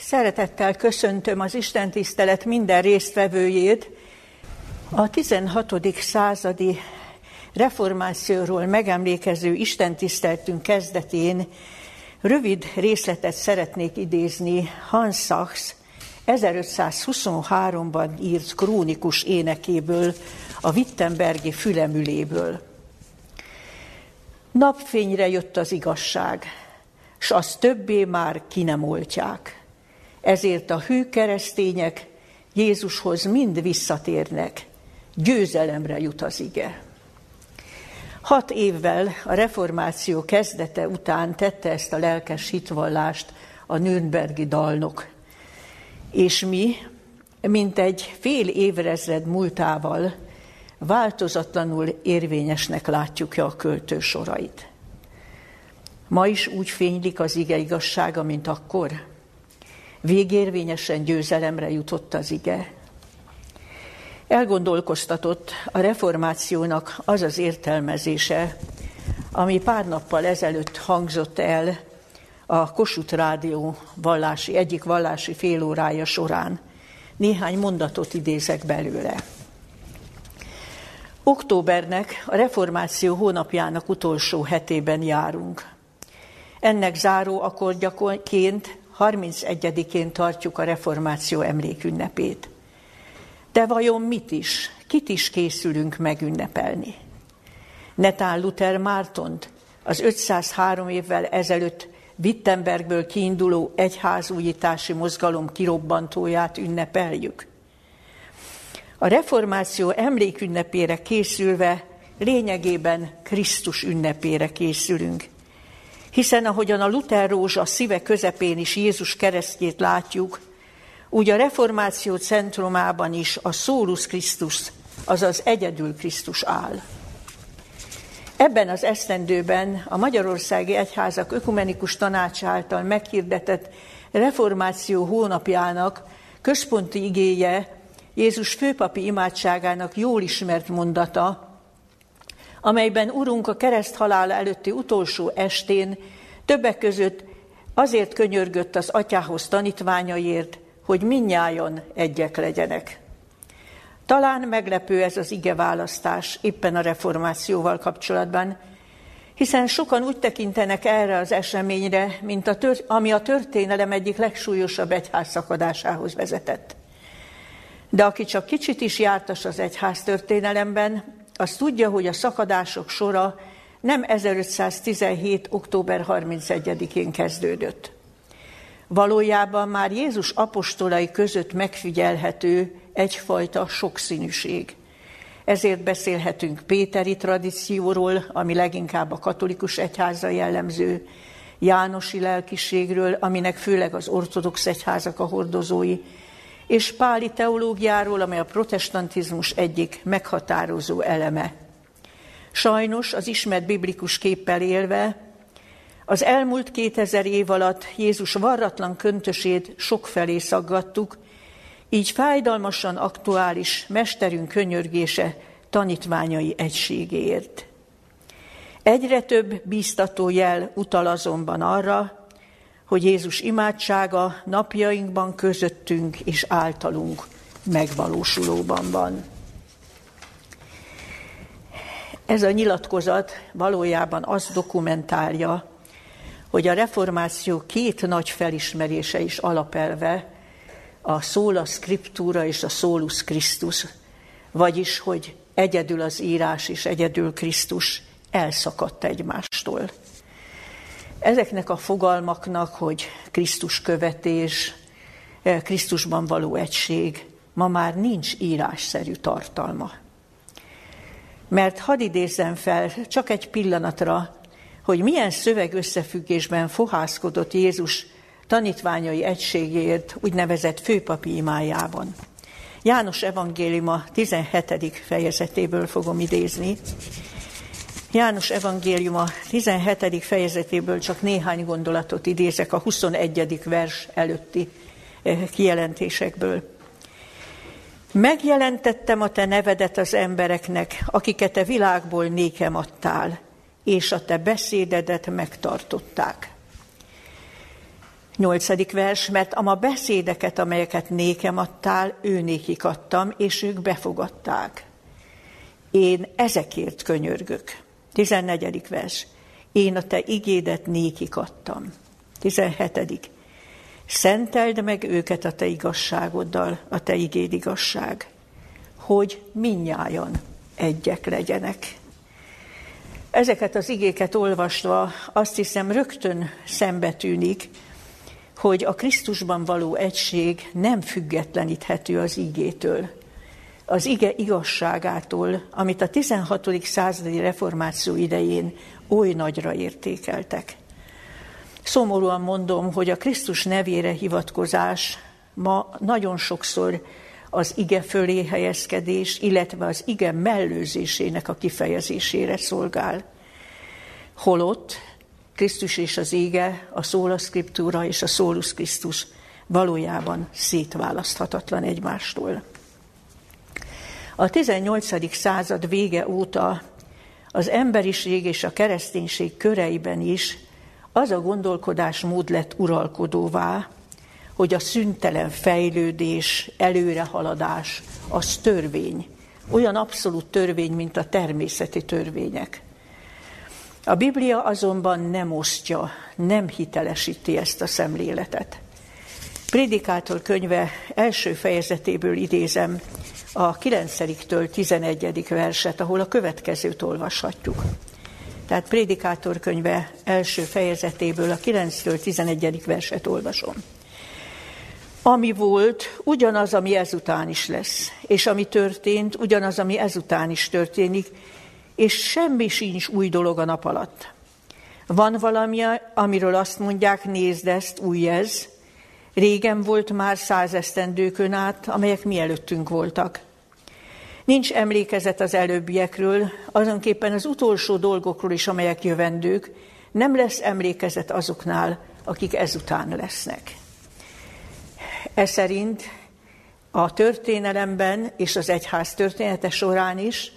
Szeretettel köszöntöm az Isten tisztelet minden résztvevőjét. A 16. századi reformációról megemlékező Isten tiszteltünk kezdetén rövid részletet szeretnék idézni Hans Sachs 1523-ban írt krónikus énekéből, a Wittenbergi fülemüléből. Napfényre jött az igazság, s az többé már ki nem oltják. Ezért a hű keresztények Jézushoz mind visszatérnek, győzelemre jut az ige. Hat évvel a reformáció kezdete után tette ezt a lelkes hitvallást a Nürnbergi dalnok. És mi, mint egy fél évrezred múltával, változatlanul érvényesnek látjuk a költő sorait. Ma is úgy fénylik az ige igazsága, mint akkor? Végérvényesen győzelemre jutott az ige? Elgondolkoztatott a reformációnak az az értelmezése, ami pár nappal ezelőtt hangzott el a Kossuth Rádió vallási, egyik vallási félórája során. Néhány mondatot idézek belőle. Októbernek, a reformáció hónapjának utolsó hetében járunk. Ennek záró akkordjaként 31-én tartjuk a reformáció emlékünnepét. De vajon mit is, kit is készülünk megünnepelni? Netán Luther Mártont, az 503 évvel ezelőtt Wittenbergből kiinduló egyházújítási mozgalom kirobbantóját ünnepeljük. A reformáció emlékünnepére készülve lényegében Krisztus ünnepére készülünk. Hiszen ahogyan a Luther rózsa szíve közepén is Jézus keresztjét látjuk, úgy a reformáció centrumában is a Szólus Krisztus, azaz egyedül Krisztus áll. Ebben az esztendőben a Magyarországi Egyházak Ökumenikus Tanács által meghirdetett reformáció hónapjának központi igéje Jézus főpapi imádságának jól ismert mondata, amelyben Urunk a kereszt halála előtti utolsó estén többek között azért könyörgött az atyához tanítványaiért, hogy minnyájon egyek legyenek. Talán meglepő ez az ige választás éppen a reformációval kapcsolatban, hiszen sokan úgy tekintenek erre az eseményre, mint a tört, ami a történelem egyik legsúlyosabb egyházszakadásához vezetett. De aki csak kicsit is jártas az egyház történelemben, az tudja, hogy a szakadások sora nem 1517. október 31-én kezdődött. Valójában már Jézus apostolai között megfigyelhető egyfajta sokszínűség. Ezért beszélhetünk Péteri tradícióról, ami leginkább a katolikus egyháza jellemző, Jánosi lelkiségről, aminek főleg az ortodox egyházak a hordozói, és Páli teológiáról, amely a protestantizmus egyik meghatározó eleme. Sajnos az ismert biblikus képpel élve, az elmúlt 2000 év alatt Jézus varratlan köntösét sokfelé szaggattuk, így fájdalmasan aktuális mesterünk könyörgése tanítványai egységéért. Egyre több bíztató jel utal azonban arra, hogy Jézus imádsága napjainkban közöttünk és általunk megvalósulóban van. Ez a nyilatkozat valójában azt dokumentálja, hogy a reformáció két nagy felismerése is alapelve, a szóla scriptúra és a solus Christus, vagyis, hogy egyedül az írás és egyedül Krisztus elszakadt egymástól. Ezeknek a fogalmaknak, hogy Krisztus követés, eh, Krisztusban való egység, ma már nincs írásszerű tartalma. Mert hadd idézzem fel csak egy pillanatra, hogy milyen szöveg összefüggésben fohászkodott Jézus tanítványai egységéért úgynevezett főpapi imájában. János evangéliuma 17. fejezetéből fogom idézni. János evangéliuma 17. fejezetéből csak néhány gondolatot idézek a 21. vers előtti eh, kijelentésekből. Megjelentettem a te nevedet az embereknek, akiket a világból nékem adtál, és a te beszédedet megtartották. Nyolcadik vers, mert a beszédeket, amelyeket nékem adtál, ő nékik adtam, és ők befogadták. Én ezekért könyörgök. Tizennegyedik vers, én a te igédet nékik adtam. Tizenhetedik, szenteld meg őket a te igazságoddal, a te igéd igazság, hogy minnyájan egyek legyenek. Ezeket az igéket olvasva azt hiszem rögtön szembe tűnik, hogy a Krisztusban való egység nem függetleníthető az igétől, az ige igazságától, amit a 16. századi reformáció idején oly nagyra értékeltek. Szomorúan mondom, hogy a Krisztus nevére hivatkozás ma nagyon sokszor az ige fölé helyezkedés, illetve az ige mellőzésének a kifejezésére szolgál. Holott Krisztus és az ége, a szóla szkriptúra és a szólus Krisztus valójában szétválaszthatatlan egymástól. A 18. század vége óta az emberiség és a kereszténység köreiben is az a gondolkodásmód lett uralkodóvá, hogy a szüntelen fejlődés, előrehaladás, az törvény. Olyan abszolút törvény, mint a természeti törvények. A Biblia azonban nem osztja, nem hitelesíti ezt a szemléletet. Prédikátor könyve első fejezetéből idézem a 9-től 11. verset, ahol a következőt olvashatjuk. Tehát Prédikátor könyve első fejezetéből a 9-től 11. verset olvasom. Ami volt, ugyanaz, ami ezután is lesz, és ami történt, ugyanaz, ami ezután is történik, és semmi sincs új dolog a nap alatt. Van valami, amiről azt mondják, nézd ezt, új ez. Régen volt már százesztendőkön át, amelyek mielőttünk voltak. Nincs emlékezet az előbbiekről, azonképpen az utolsó dolgokról is, amelyek jövendők, nem lesz emlékezet azoknál, akik ezután lesznek. Ez szerint a történelemben és az egyház története során is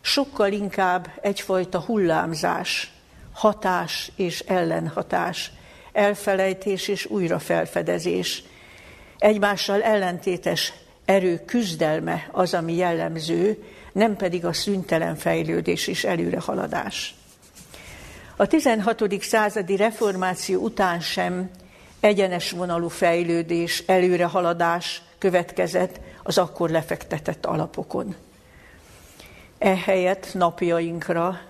sokkal inkább egyfajta hullámzás, hatás és ellenhatás, elfelejtés és újrafelfedezés, egymással ellentétes erő küzdelme az, ami jellemző, nem pedig a szüntelen fejlődés és előrehaladás. A 16. századi reformáció után sem egyenes vonalú fejlődés, előrehaladás következett az akkor lefektetett alapokon. Ehelyett napjainkra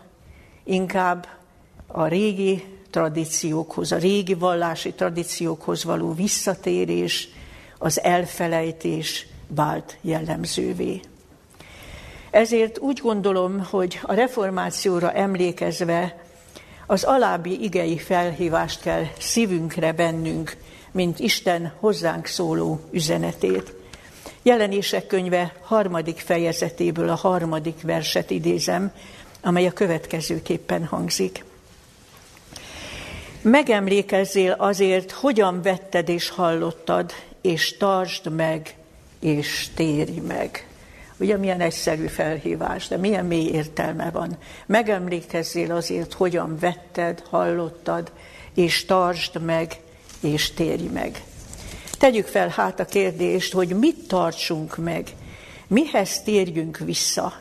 inkább a régi tradíciókhoz, a régi vallási tradíciókhoz való visszatérés, az elfelejtés vált jellemzővé. Ezért úgy gondolom, hogy a reformációra emlékezve az alábbi igei felhívást kell szívünkre bennünk, mint Isten hozzánk szóló üzenetét. Jelenések könyve harmadik fejezetéből a harmadik verset idézem, amely a következőképpen hangzik. Megemlékezzél azért, hogyan vetted és hallottad, és tartsd meg, és térj meg. Ugye milyen egyszerű felhívás, de milyen mély értelme van. Megemlékezzél azért, hogyan vetted, hallottad, és tartsd meg, és térj meg. Tegyük fel hát a kérdést, hogy mit tartsunk meg, mihez térjünk vissza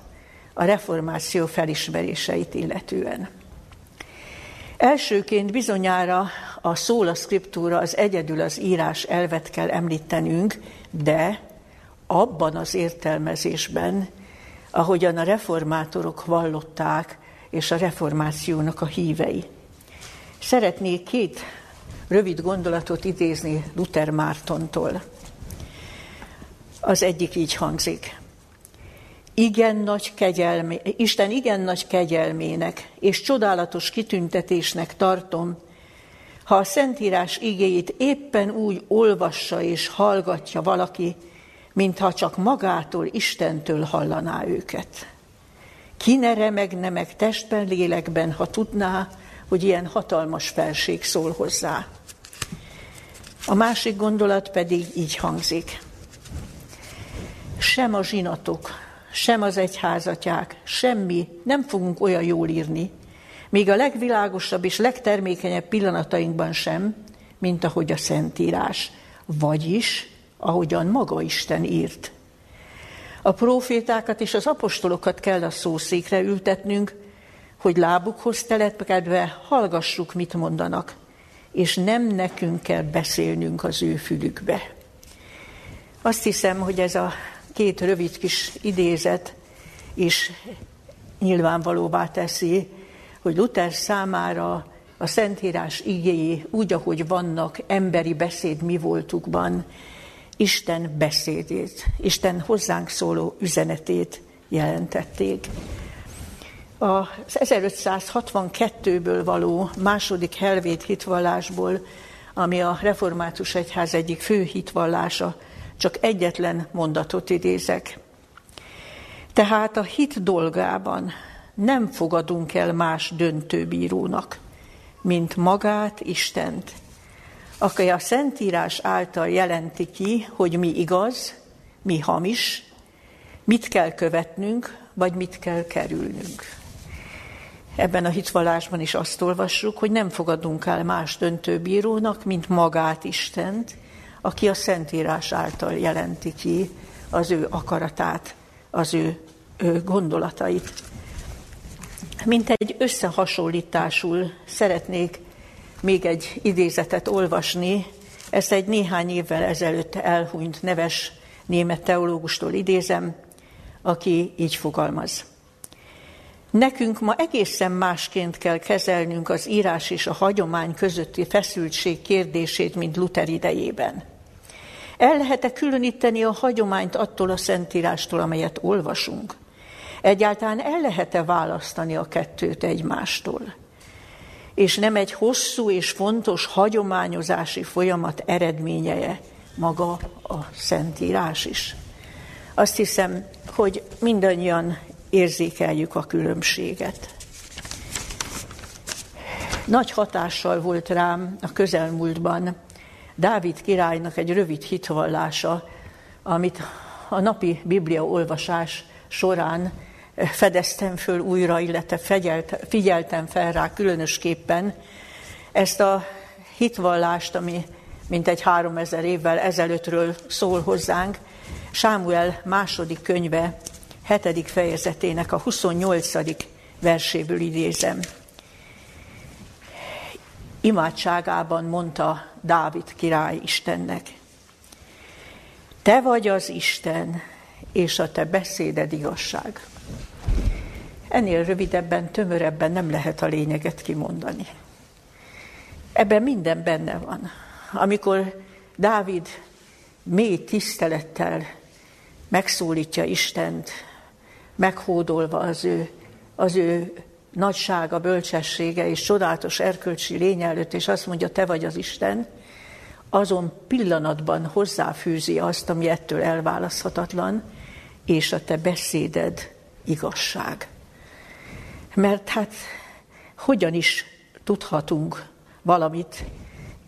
a reformáció felismeréseit illetően. Elsőként bizonyára a szóla szkriptúra az egyedül az írás elvet kell említenünk, de abban az értelmezésben, ahogyan a reformátorok vallották, és a reformációnak a hívei. Szeretnék két rövid gondolatot idézni Luther Mártontól. Az egyik így hangzik. Igen nagy kegyelmé, Isten igen nagy kegyelmének és csodálatos kitüntetésnek tartom, ha a Szentírás igéjét éppen úgy olvassa és hallgatja valaki, mintha csak magától, Istentől hallaná őket. Ki ne remegne meg testben, lélekben, ha tudná, hogy ilyen hatalmas felség szól hozzá. A másik gondolat pedig így hangzik. Sem a zsinatok, sem az egyházatják, semmi nem fogunk olyan jól írni, még a legvilágosabb és legtermékenyebb pillanatainkban sem, mint ahogy a Szentírás, vagyis ahogyan maga Isten írt. A profétákat és az apostolokat kell a szószékre ültetnünk, hogy lábukhoz telepkedve hallgassuk, mit mondanak, és nem nekünk kell beszélnünk az ő fülükbe. Azt hiszem, hogy ez a két rövid kis idézet is nyilvánvalóvá teszi, hogy Luther számára a Szentírás igéi úgy, ahogy vannak, emberi beszéd mi voltukban, Isten beszédét, Isten hozzánk szóló üzenetét jelentették. Az 1562-ből való második helvét hitvallásból, ami a református egyház egyik fő hitvallása, csak egyetlen mondatot idézek. Tehát a hit dolgában nem fogadunk el más döntőbírónak, mint magát, Istent, aki a Szentírás által jelenti ki, hogy mi igaz, mi hamis, mit kell követnünk, vagy mit kell kerülnünk. Ebben a hitvallásban is azt olvassuk, hogy nem fogadunk el más döntőbírónak, mint magát Istent, aki a Szentírás által jelenti ki az ő akaratát, az ő, ő gondolatait. Mint egy összehasonlításul szeretnék még egy idézetet olvasni, ezt egy néhány évvel ezelőtt elhunyt neves német teológustól idézem, aki így fogalmaz. Nekünk ma egészen másként kell kezelnünk az írás és a hagyomány közötti feszültség kérdését, mint Luther idejében. El lehet-e különíteni a hagyományt attól a szentírástól, amelyet olvasunk? Egyáltalán el lehet-e választani a kettőt egymástól? És nem egy hosszú és fontos hagyományozási folyamat eredményeje maga a Szentírás is. Azt hiszem, hogy mindannyian érzékeljük a különbséget. Nagy hatással volt rám a közelmúltban Dávid királynak egy rövid hitvallása, amit a napi Biblia olvasás során fedeztem föl újra, illetve figyeltem fel rá különösképpen ezt a hitvallást, ami mintegy három ezer évvel ezelőttről szól hozzánk, Sámuel második könyve hetedik fejezetének a 28. verséből idézem. Imádságában mondta Dávid király Istennek, Te vagy az Isten, és a te beszéded igazság. Ennél rövidebben, tömörebben nem lehet a lényeget kimondani. Ebben minden benne van. Amikor Dávid mély tisztelettel megszólítja Istent, meghódolva az ő, az ő nagysága, bölcsessége és csodálatos erkölcsi lény előtt, és azt mondja, te vagy az Isten, azon pillanatban hozzáfűzi azt, ami ettől elválaszthatatlan, és a te beszéded igazság. Mert hát hogyan is tudhatunk valamit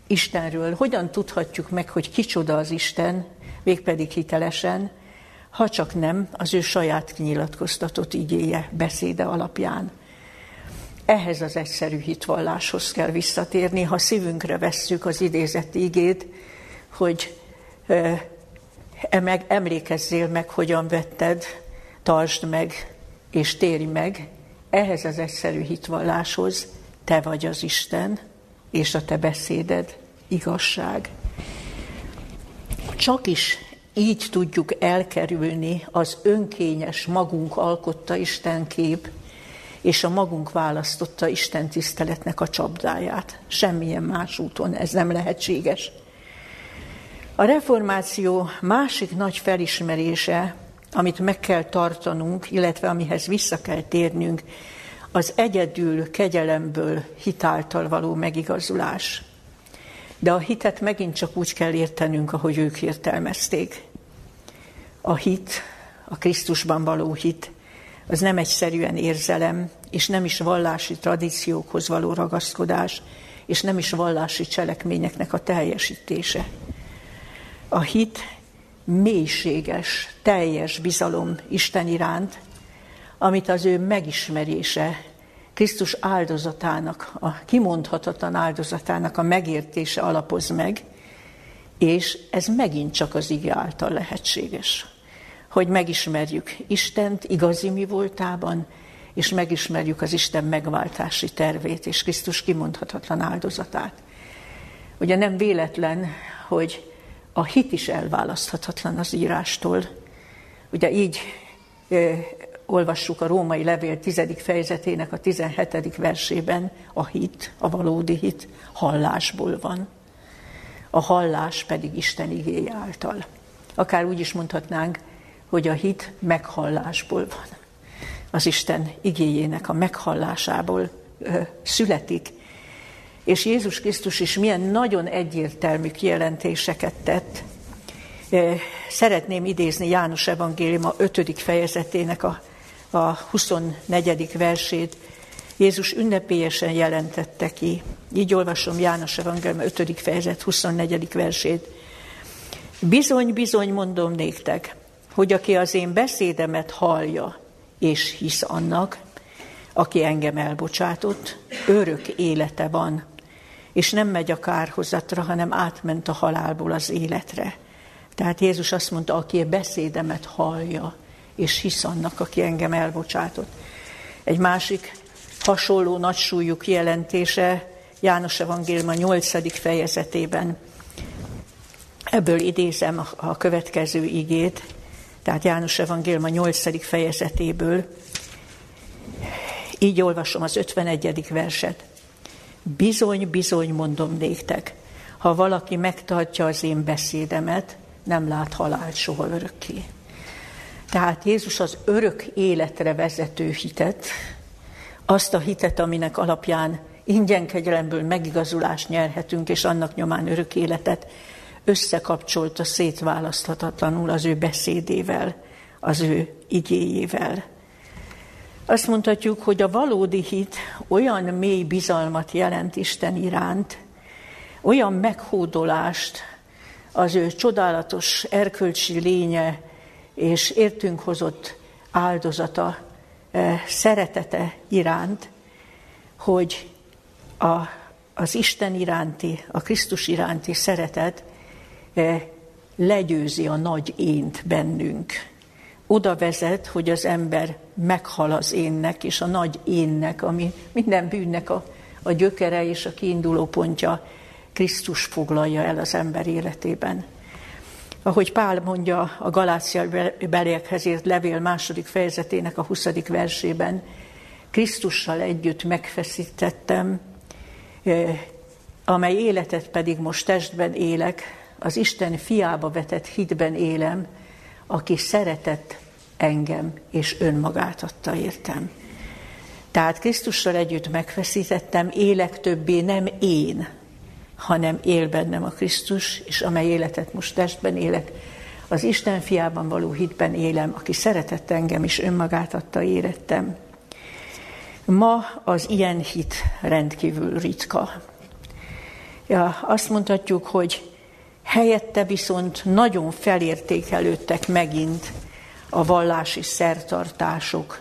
Istenről, hogyan tudhatjuk meg, hogy kicsoda az Isten, végpedig hitelesen, ha csak nem az ő saját kinyilatkoztatott igéje, beszéde alapján. Ehhez az egyszerű hitvalláshoz kell visszatérni, ha szívünkre vesszük az idézett igét, hogy e meg, emlékezzél meg, hogyan vetted, tartsd meg, és térj meg, ehhez az egyszerű hitvalláshoz te vagy az Isten, és a te beszéded igazság. Csak is így tudjuk elkerülni az önkényes, magunk alkotta Isten kép, és a magunk választotta Isten tiszteletnek a csapdáját. Semmilyen más úton ez nem lehetséges. A reformáció másik nagy felismerése, amit meg kell tartanunk, illetve amihez vissza kell térnünk, az egyedül kegyelemből hitáltal való megigazulás. De a hitet megint csak úgy kell értenünk, ahogy ők értelmezték. A hit, a Krisztusban való hit, az nem egyszerűen érzelem, és nem is vallási tradíciókhoz való ragaszkodás, és nem is vallási cselekményeknek a teljesítése. A hit mélységes, teljes bizalom Isten iránt, amit az ő megismerése Krisztus áldozatának, a kimondhatatlan áldozatának a megértése alapoz meg, és ez megint csak az ige által lehetséges. Hogy megismerjük Istent igazi mi voltában, és megismerjük az Isten megváltási tervét és Krisztus kimondhatatlan áldozatát. Ugye nem véletlen, hogy a hit is elválaszthatatlan az írástól. Ugye így olvassuk a római levél tizedik fejezetének a 17. versében, a hit, a valódi hit hallásból van. A hallás pedig Isten igéje által. Akár úgy is mondhatnánk, hogy a hit meghallásból van. Az Isten igéjének a meghallásából ö, születik. És Jézus Krisztus is milyen nagyon egyértelmű kijelentéseket tett. Szeretném idézni János Evangélium a 5. fejezetének a a 24. versét Jézus ünnepélyesen jelentette ki. Így olvasom János Evangélium 5. fejezet 24. versét. Bizony, bizony mondom néktek, hogy aki az én beszédemet hallja és hisz annak, aki engem elbocsátott, örök élete van, és nem megy a kárhozatra, hanem átment a halálból az életre. Tehát Jézus azt mondta, aki a beszédemet hallja, és hisz annak, aki engem elbocsátott. Egy másik hasonló nagysúlyú kijelentése János Evangélium a 8. fejezetében. Ebből idézem a következő igét, tehát János Evangélium a 8. fejezetéből. Így olvasom az 51. verset. Bizony, bizony mondom néktek, ha valaki megtartja az én beszédemet, nem lát halált soha örökké. Tehát Jézus az örök életre vezető hitet, azt a hitet, aminek alapján ingyen kegyelemből megigazulást nyerhetünk, és annak nyomán örök életet, összekapcsolta szétválaszthatatlanul az ő beszédével, az ő igéjével. Azt mondhatjuk, hogy a valódi hit olyan mély bizalmat jelent Isten iránt, olyan meghódolást az ő csodálatos erkölcsi lénye és értünk hozott áldozata, eh, szeretete iránt, hogy a, az Isten iránti, a Krisztus iránti szeretet eh, legyőzi a nagy ént bennünk. Oda vezet, hogy az ember meghal az énnek, és a nagy énnek, ami minden bűnnek a, a gyökere és a kiinduló pontja, Krisztus foglalja el az ember életében. Ahogy Pál mondja a Galácia beliekhez írt levél második fejezetének a 20. versében, Krisztussal együtt megfeszítettem, amely életet pedig most testben élek, az Isten fiába vetett hitben élem, aki szeretett engem, és önmagát adta értem. Tehát Krisztussal együtt megfeszítettem, élek többé nem én, hanem él bennem a Krisztus, és amely életet most testben élek, az Isten fiában való hitben élem, aki szeretett engem, és önmagát adta érettem. Ma az ilyen hit rendkívül ritka. Ja, azt mondhatjuk, hogy helyette viszont nagyon felértékelődtek megint a vallási szertartások,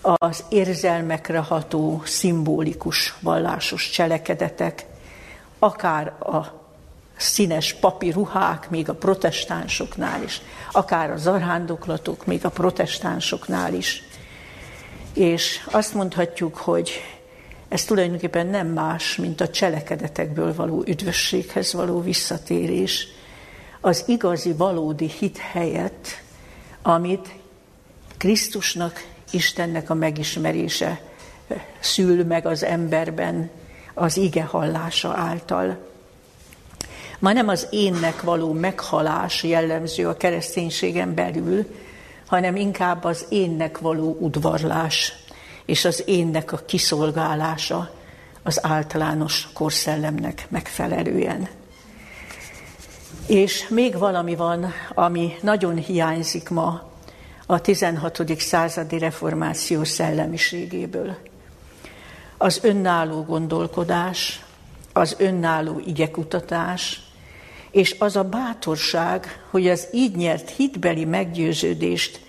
az érzelmekre ható, szimbolikus vallásos cselekedetek, akár a színes papi ruhák, még a protestánsoknál is, akár a zarándoklatok, még a protestánsoknál is. És azt mondhatjuk, hogy ez tulajdonképpen nem más, mint a cselekedetekből való üdvösséghez való visszatérés, az igazi, valódi hit helyett, amit Krisztusnak, Istennek a megismerése szül meg az emberben, az ige hallása által. Ma nem az énnek való meghalás jellemző a kereszténységen belül, hanem inkább az énnek való udvarlás, és az énnek a kiszolgálása az általános korszellemnek megfelelően. És még valami van, ami nagyon hiányzik ma a 16. századi reformáció szellemiségéből az önálló gondolkodás, az önálló igekutatás, és az a bátorság, hogy az így nyert hitbeli meggyőződést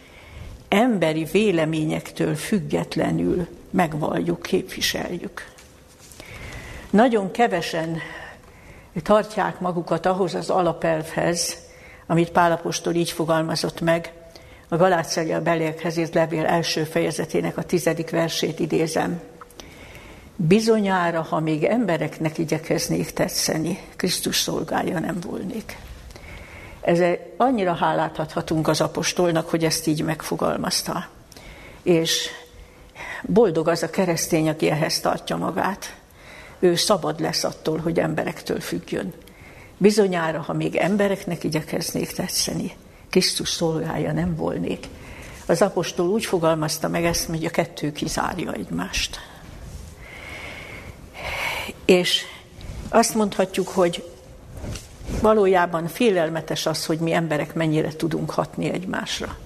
emberi véleményektől függetlenül megvalljuk, képviseljük. Nagyon kevesen tartják magukat ahhoz az alapelvhez, amit Pálapostól így fogalmazott meg, a Galácia beliekhez írt levél első fejezetének a tizedik versét idézem. Bizonyára, ha még embereknek igyekeznék tetszeni, Krisztus szolgálja nem volnék. Ezzel annyira hálát adhatunk az apostolnak, hogy ezt így megfogalmazta. És boldog az a keresztény, aki ehhez tartja magát. Ő szabad lesz attól, hogy emberektől függjön. Bizonyára, ha még embereknek igyekeznék tetszeni, Krisztus szolgálja nem volnék. Az apostol úgy fogalmazta meg ezt, hogy a kettő kizárja egymást. És azt mondhatjuk, hogy valójában félelmetes az, hogy mi emberek mennyire tudunk hatni egymásra.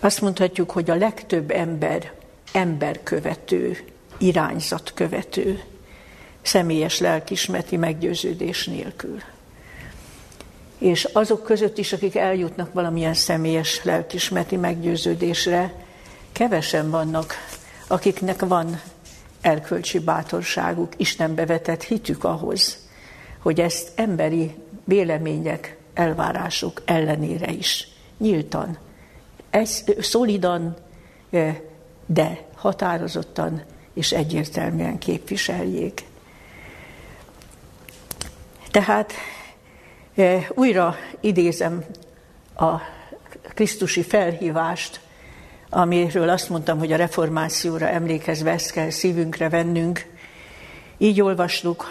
Azt mondhatjuk, hogy a legtöbb ember emberkövető, irányzatkövető, személyes lelkismeti meggyőződés nélkül. És azok között is, akik eljutnak valamilyen személyes lelkismeti meggyőződésre, kevesen vannak, akiknek van erkölcsi bátorságuk, Istenbe vetett hitük ahhoz, hogy ezt emberi vélemények, elvárások ellenére is nyíltan, ez, szolidan, de határozottan és egyértelműen képviseljék. Tehát újra idézem a Krisztusi felhívást, amiről azt mondtam, hogy a reformációra emlékezve ezt kell szívünkre vennünk. Így olvastuk,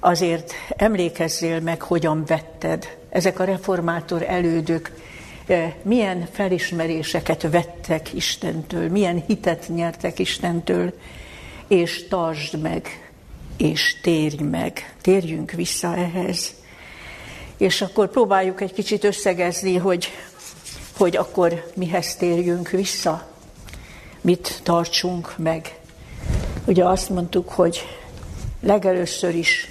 azért emlékezzél meg, hogyan vetted. Ezek a reformátor elődök milyen felismeréseket vettek Istentől, milyen hitet nyertek Istentől, és tartsd meg, és térj meg, térjünk vissza ehhez. És akkor próbáljuk egy kicsit összegezni, hogy, hogy akkor mihez térjünk vissza, mit tartsunk meg. Ugye azt mondtuk, hogy legelőször is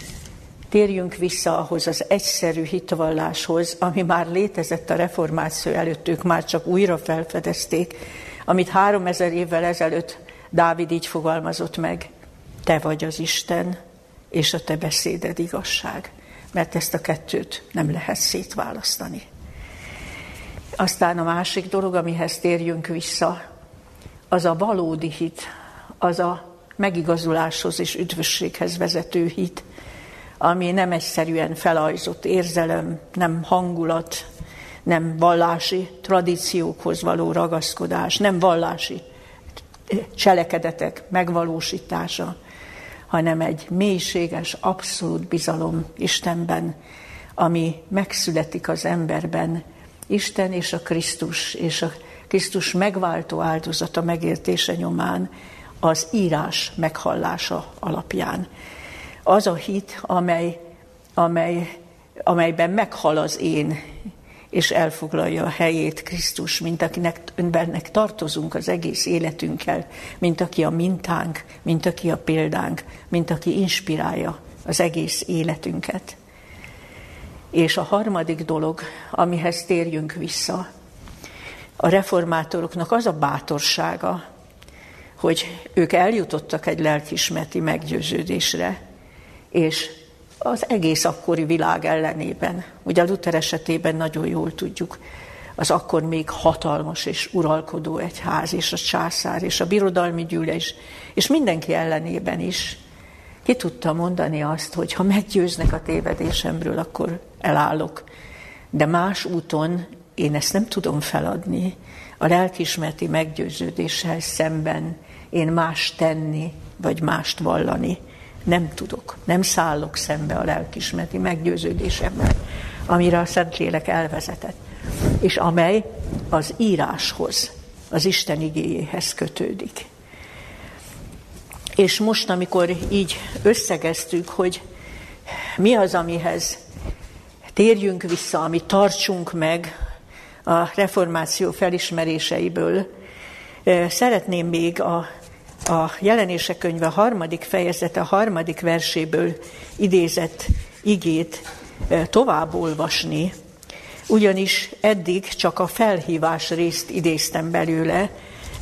térjünk vissza ahhoz az egyszerű hitvalláshoz, ami már létezett a reformáció előtt, ők már csak újra felfedezték, amit három ezer évvel ezelőtt Dávid így fogalmazott meg, te vagy az Isten, és a te beszéded igazság. Mert ezt a kettőt nem lehet szétválasztani. Aztán a másik dolog, amihez térjünk vissza, az a valódi hit, az a megigazuláshoz és üdvösséghez vezető hit, ami nem egyszerűen felajzott érzelem, nem hangulat, nem vallási tradíciókhoz való ragaszkodás, nem vallási cselekedetek megvalósítása, hanem egy mélységes, abszolút bizalom Istenben, ami megszületik az emberben, Isten és a Krisztus, és a Krisztus megváltó áldozata megértése nyomán, az írás meghallása alapján az a hit, amely, amely, amelyben meghal az én, és elfoglalja a helyét Krisztus, mint akinek önbennek tartozunk az egész életünkkel, mint aki a mintánk, mint aki a példánk, mint aki inspirálja az egész életünket. És a harmadik dolog, amihez térjünk vissza, a reformátoroknak az a bátorsága, hogy ők eljutottak egy lelkismeti meggyőződésre, és az egész akkori világ ellenében, ugye Luther esetében nagyon jól tudjuk, az akkor még hatalmas és uralkodó egyház, és a császár, és a birodalmi gyűlés, és mindenki ellenében is ki tudta mondani azt, hogy ha meggyőznek a tévedésemről, akkor elállok. De más úton én ezt nem tudom feladni. A lelkismerti meggyőződéssel szemben én más tenni, vagy mást vallani nem tudok, nem szállok szembe a lelkismereti meggyőződésemmel, amire a Szentlélek elvezetett, és amely az íráshoz, az Isten igéjéhez kötődik. És most, amikor így összegeztük, hogy mi az, amihez térjünk vissza, amit tartsunk meg a reformáció felismeréseiből, szeretném még a a jelenések könyve harmadik fejezete, a harmadik verséből idézett igét tovább olvasni, ugyanis eddig csak a felhívás részt idéztem belőle,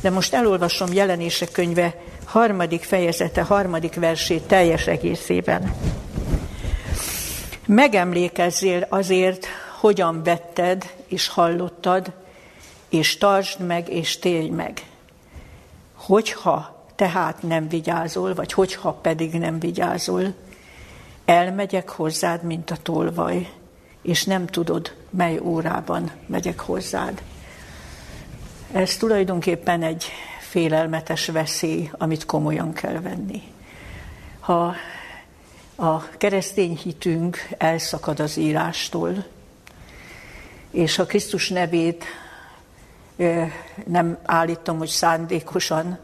de most elolvasom jelenések könyve harmadik fejezete, harmadik versét teljes egészében. Megemlékezzél azért, hogyan vetted és hallottad, és tartsd meg, és télj meg. Hogyha tehát nem vigyázol, vagy hogyha pedig nem vigyázol, elmegyek hozzád, mint a tolvaj, és nem tudod, mely órában megyek hozzád. Ez tulajdonképpen egy félelmetes veszély, amit komolyan kell venni. Ha a keresztény hitünk elszakad az írástól, és a Krisztus nevét nem állítom, hogy szándékosan,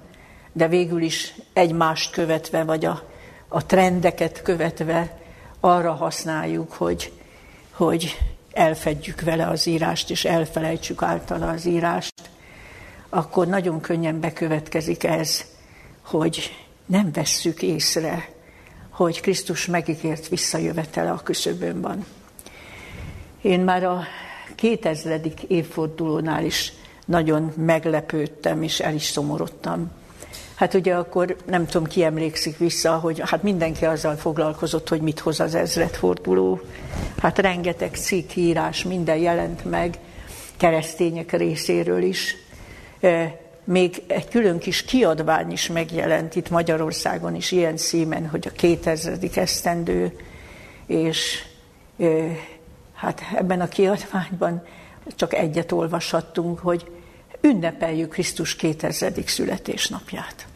de végül is egymást követve, vagy a, a trendeket követve arra használjuk, hogy, hogy elfedjük vele az írást, és elfelejtsük általa az írást, akkor nagyon könnyen bekövetkezik ez, hogy nem vesszük észre, hogy Krisztus megígért visszajövetele a küszöbön van. Én már a 2000. évfordulónál is nagyon meglepődtem, és el is szomorodtam. Hát ugye akkor nem tudom, ki emlékszik vissza, hogy hát mindenki azzal foglalkozott, hogy mit hoz az ezredforduló. Hát rengeteg cikk, írás, minden jelent meg, keresztények részéről is. Még egy külön kis kiadvány is megjelent itt Magyarországon is ilyen szímen, hogy a 2000. esztendő, és hát ebben a kiadványban csak egyet olvashattunk, hogy ünnepeljük Krisztus 2000. születésnapját.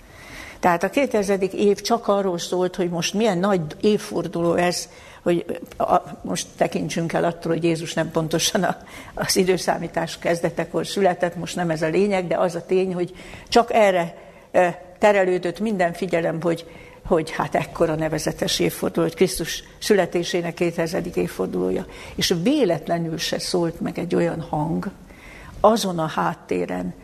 Tehát a 2000. év csak arról szólt, hogy most milyen nagy évforduló ez, hogy a, most tekintsünk el attól, hogy Jézus nem pontosan a, az időszámítás kezdetekor született, most nem ez a lényeg, de az a tény, hogy csak erre e, terelődött minden figyelem, hogy, hogy hát ekkora nevezetes évforduló, hogy Krisztus születésének 2000. évfordulója. És véletlenül se szólt meg egy olyan hang azon a háttéren,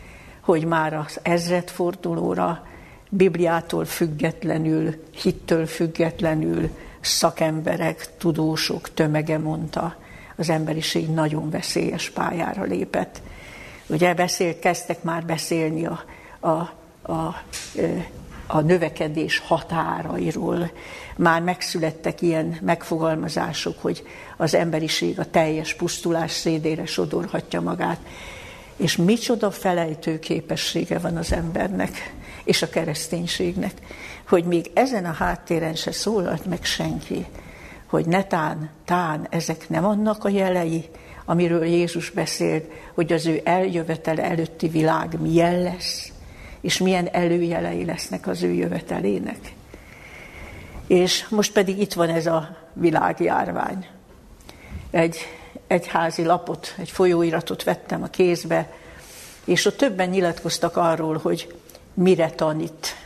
hogy már az ezredfordulóra Bibliától függetlenül, hittől függetlenül szakemberek, tudósok tömege mondta, az emberiség nagyon veszélyes pályára lépett. Ugye beszélt, kezdtek már beszélni a, a, a, a növekedés határairól. Már megszülettek ilyen megfogalmazások, hogy az emberiség a teljes pusztulás szédére sodorhatja magát. És micsoda felejtő képessége van az embernek és a kereszténységnek, hogy még ezen a háttéren se szólalt meg senki, hogy netán, tán, ezek nem annak a jelei, amiről Jézus beszélt, hogy az ő eljövetele előtti világ milyen lesz, és milyen előjelei lesznek az ő jövetelének. És most pedig itt van ez a világjárvány. Egy egyházi lapot, egy folyóiratot vettem a kézbe, és ott többen nyilatkoztak arról, hogy mire tanít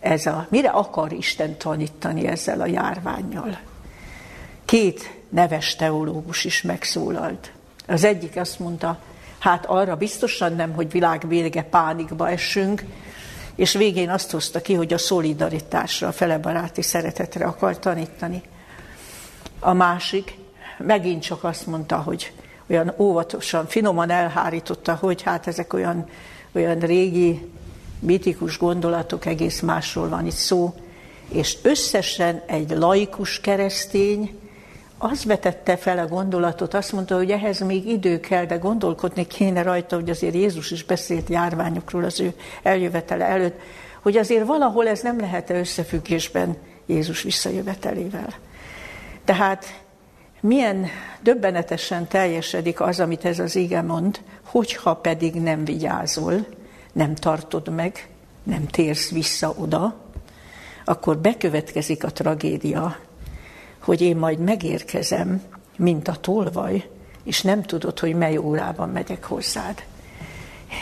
ez a, mire akar Isten tanítani ezzel a járványjal. Két neves teológus is megszólalt. Az egyik azt mondta, hát arra biztosan nem, hogy világ vége pánikba essünk, és végén azt hozta ki, hogy a szolidaritásra, a felebaráti szeretetre akar tanítani. A másik megint csak azt mondta, hogy olyan óvatosan, finoman elhárította, hogy hát ezek olyan, olyan régi mitikus gondolatok, egész másról van itt szó, és összesen egy laikus keresztény az vetette fel a gondolatot, azt mondta, hogy ehhez még idő kell, de gondolkodni kéne rajta, hogy azért Jézus is beszélt járványokról az ő eljövetele előtt, hogy azért valahol ez nem lehet -e összefüggésben Jézus visszajövetelével. Tehát milyen döbbenetesen teljesedik az, amit ez az ige mond, hogyha pedig nem vigyázol, nem tartod meg, nem térsz vissza oda, akkor bekövetkezik a tragédia, hogy én majd megérkezem, mint a tolvaj, és nem tudod, hogy mely órában megyek hozzád.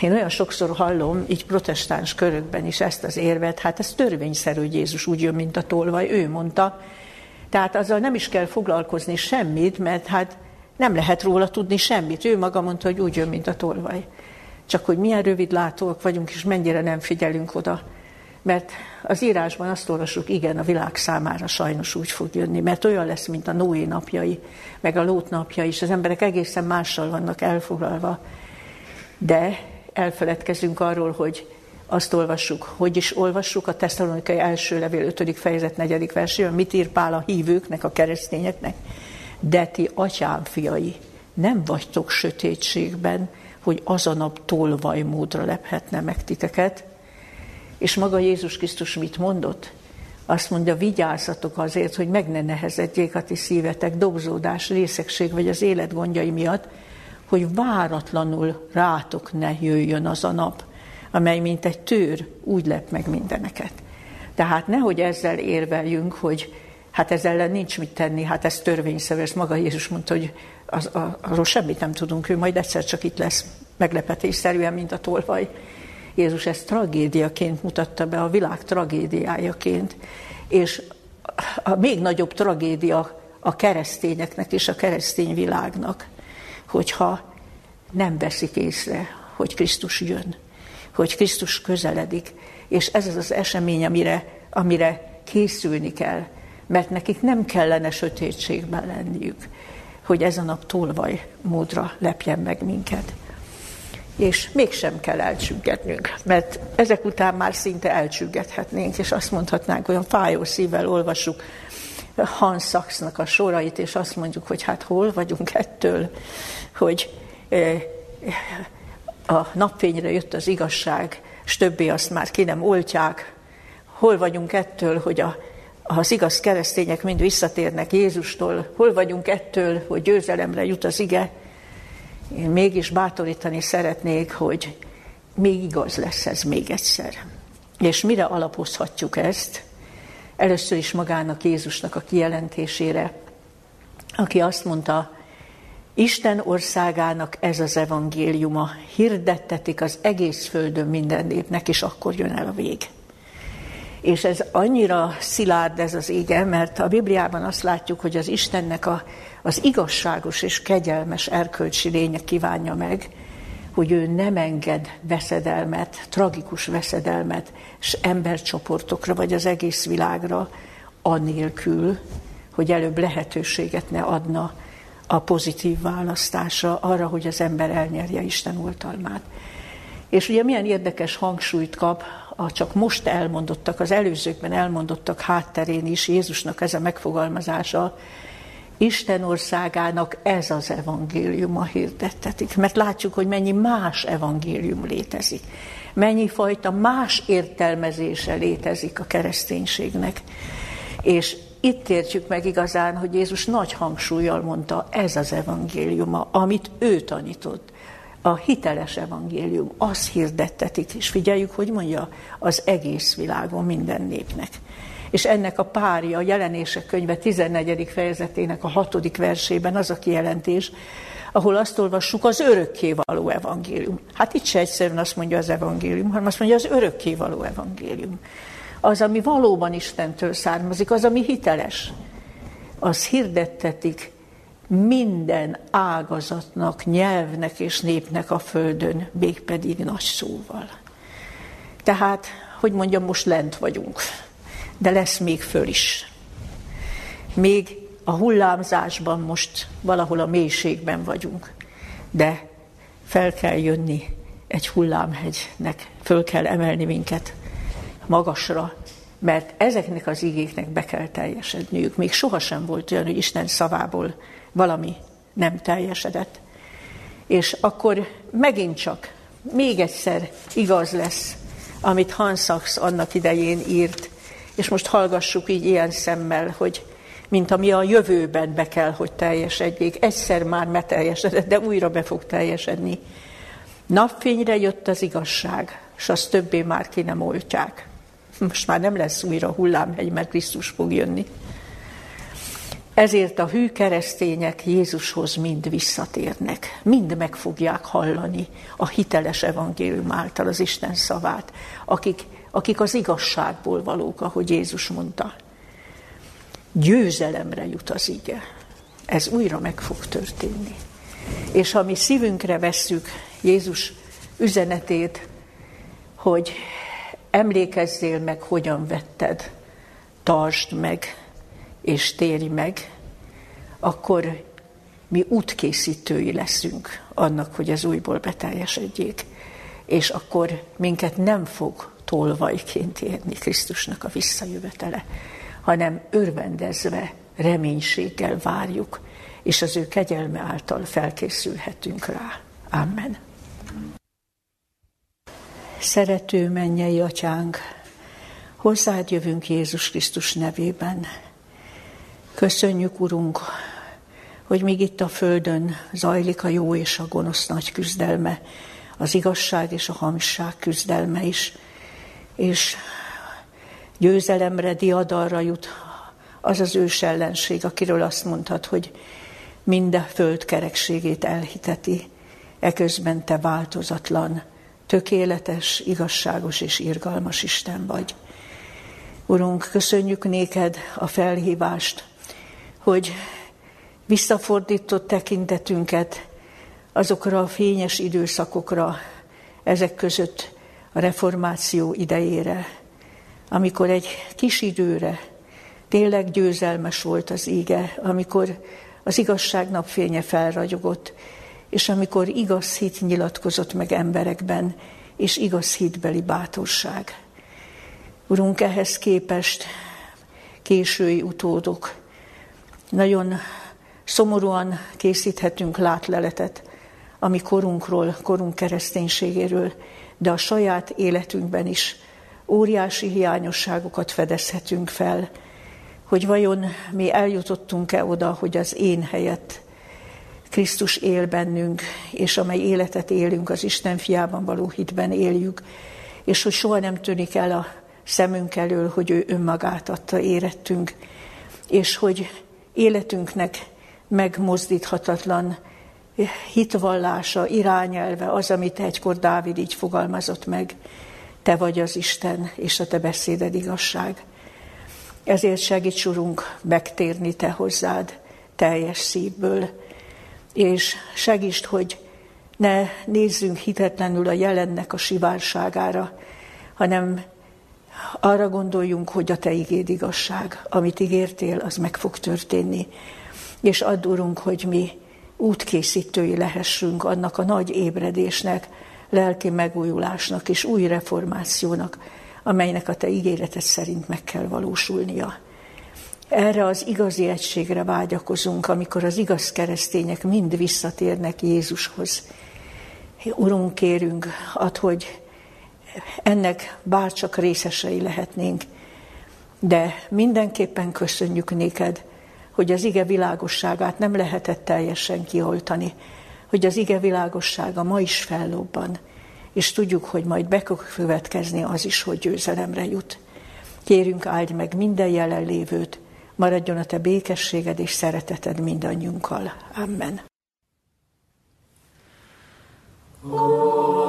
Én olyan sokszor hallom, így protestáns körökben is ezt az érvet, hát ez törvényszerű, hogy Jézus úgy jön, mint a tolvaj, ő mondta, tehát azzal nem is kell foglalkozni semmit, mert hát nem lehet róla tudni semmit. Ő maga mondta, hogy úgy jön, mint a tolvaj. Csak hogy milyen rövidlátóak vagyunk, és mennyire nem figyelünk oda. Mert az írásban azt olvasjuk, igen, a világ számára sajnos úgy fog jönni, mert olyan lesz, mint a Noé napjai, meg a Lót napjai, és az emberek egészen mással vannak elfoglalva. De elfeledkezünk arról, hogy azt olvassuk, hogy is olvassuk a Tesszalonikai első levél 5. fejezet 4. versében, mit ír Pál a hívőknek, a keresztényeknek. De ti atyám fiai, nem vagytok sötétségben, hogy az a nap tolvajmódra lephetne meg titeket. És maga Jézus Krisztus mit mondott? Azt mondja, vigyázzatok azért, hogy meg ne nehezedjék a ti szívetek dobzódás, részegség vagy az élet gondjai miatt, hogy váratlanul rátok ne jöjjön az a nap, amely mint egy tőr úgy lep meg mindeneket. Tehát nehogy ezzel érveljünk, hogy hát ezzel ellen nincs mit tenni, hát ez törvényszerű, ezt maga Jézus mondta, hogy az, az, arról semmit nem tudunk, ő majd egyszer csak itt lesz meglepetésszerűen, mint a tolvaj. Jézus ezt tragédiaként mutatta be, a világ tragédiájaként, és a még nagyobb tragédia a keresztényeknek és a keresztény világnak, hogyha nem veszik észre, hogy Krisztus jön, hogy Krisztus közeledik, és ez az az esemény, amire, amire készülni kell, mert nekik nem kellene sötétségben lenniük, hogy ez a nap tolvaj módra lepjen meg minket. És mégsem kell elcsüggetnünk, mert ezek után már szinte elcsüggethetnénk, és azt mondhatnánk, olyan fájó szívvel olvassuk Hans Sachsnak a sorait, és azt mondjuk, hogy hát hol vagyunk ettől, hogy eh, a napfényre jött az igazság, és többé azt már ki nem oltják. Hol vagyunk ettől, hogy a, az igaz keresztények mind visszatérnek Jézustól? Hol vagyunk ettől, hogy győzelemre jut az ige? Én mégis bátorítani szeretnék, hogy még igaz lesz ez még egyszer. És mire alapozhatjuk ezt? Először is magának Jézusnak a kijelentésére, aki azt mondta, Isten országának ez az evangéliuma, hirdettetik az egész földön minden népnek, és akkor jön el a vég. És ez annyira szilárd ez az ége, mert a Bibliában azt látjuk, hogy az Istennek a, az igazságos és kegyelmes erkölcsi lénye kívánja meg, hogy ő nem enged veszedelmet, tragikus veszedelmet, és embercsoportokra, vagy az egész világra, anélkül, hogy előbb lehetőséget ne adna a pozitív választásra, arra, hogy az ember elnyerje Isten oltalmát. És ugye milyen érdekes hangsúlyt kap a csak most elmondottak, az előzőkben elmondottak hátterén is Jézusnak ez a megfogalmazása, Isten országának ez az evangéliuma hirdettetik. Mert látjuk, hogy mennyi más evangélium létezik. Mennyi fajta más értelmezése létezik a kereszténységnek. És itt értjük meg igazán, hogy Jézus nagy hangsúlyjal mondta, ez az evangéliuma, amit ő tanított. A hiteles evangélium, az hirdettetik, és figyeljük, hogy mondja, az egész világon minden népnek. És ennek a párja, a jelenések könyve 14. fejezetének a hatodik versében az a kijelentés, ahol azt olvassuk, az örökkévaló evangélium. Hát itt se egyszerűen azt mondja az evangélium, hanem azt mondja az örökkévaló evangélium az, ami valóban Istentől származik, az, ami hiteles, az hirdettetik minden ágazatnak, nyelvnek és népnek a földön, mégpedig nagy szóval. Tehát, hogy mondjam, most lent vagyunk, de lesz még föl is. Még a hullámzásban most valahol a mélységben vagyunk, de fel kell jönni egy hullámhegynek, föl kell emelni minket magasra, mert ezeknek az igéknek be kell teljesedniük. Még sohasem volt olyan, hogy Isten szavából valami nem teljesedett. És akkor megint csak, még egyszer igaz lesz, amit Hans Sachs annak idején írt, és most hallgassuk így ilyen szemmel, hogy mint ami a jövőben be kell, hogy teljesedjék. Egyszer már meteljesedett, de újra be fog teljesedni. Napfényre jött az igazság, és azt többé már ki nem oltják. Most már nem lesz újra hullámhegy, mert Krisztus fog jönni. Ezért a hű keresztények Jézushoz mind visszatérnek, mind meg fogják hallani a hiteles evangélium által az Isten szavát, akik, akik az igazságból valók, ahogy Jézus mondta. Győzelemre jut az ige. Ez újra meg fog történni. És ha mi szívünkre vesszük Jézus üzenetét, hogy emlékezzél meg, hogyan vetted, tartsd meg, és térj meg, akkor mi útkészítői leszünk annak, hogy ez újból beteljesedjék. és akkor minket nem fog tolvajként érni Krisztusnak a visszajövetele, hanem örvendezve, reménységgel várjuk, és az ő kegyelme által felkészülhetünk rá. Amen. Szerető mennyei atyánk, hozzád jövünk Jézus Krisztus nevében. Köszönjük, Urunk, hogy még itt a Földön zajlik a jó és a gonosz nagy küzdelme, az igazság és a hamisság küzdelme is, és győzelemre, diadalra jut az az ős ellenség, akiről azt mondtad, hogy minden föld kerekségét elhiteti, eközben te változatlan, tökéletes, igazságos és irgalmas Isten vagy. Urunk, köszönjük néked a felhívást, hogy visszafordított tekintetünket azokra a fényes időszakokra, ezek között a reformáció idejére, amikor egy kis időre tényleg győzelmes volt az ége, amikor az igazság napfénye felragyogott, és amikor igaz hit nyilatkozott meg emberekben, és igaz hitbeli bátorság. Urunk, ehhez képest késői utódok nagyon szomorúan készíthetünk látleletet a mi korunkról, korunk kereszténységéről, de a saját életünkben is óriási hiányosságokat fedezhetünk fel, hogy vajon mi eljutottunk-e oda, hogy az én helyett Krisztus él bennünk, és amely életet élünk, az Isten fiában való hitben éljük, és hogy soha nem tűnik el a szemünk elől, hogy ő önmagát adta érettünk, és hogy életünknek megmozdíthatatlan hitvallása, irányelve az, amit egykor Dávid így fogalmazott meg, te vagy az Isten, és a te beszéded igazság. Ezért segíts, Urunk, megtérni te hozzád teljes szívből, és segítsd, hogy ne nézzünk hitetlenül a jelennek a sivárságára, hanem arra gondoljunk, hogy a Te igéd igazság, amit ígértél, az meg fog történni. És add, Urunk, hogy mi útkészítői lehessünk annak a nagy ébredésnek, lelki megújulásnak és új reformációnak, amelynek a Te ígéreted szerint meg kell valósulnia. Erre az igazi egységre vágyakozunk, amikor az igaz keresztények mind visszatérnek Jézushoz. Urunk, kérünk, ad, hogy ennek bárcsak részesei lehetnénk, de mindenképpen köszönjük néked, hogy az ige világosságát nem lehetett teljesen kioltani, hogy az ige világossága ma is fellobban, és tudjuk, hogy majd be következni az is, hogy győzelemre jut. Kérünk, áldj meg minden jelenlévőt, maradjon a te békességed és szereteted mindannyiunkkal. Amen. Oh,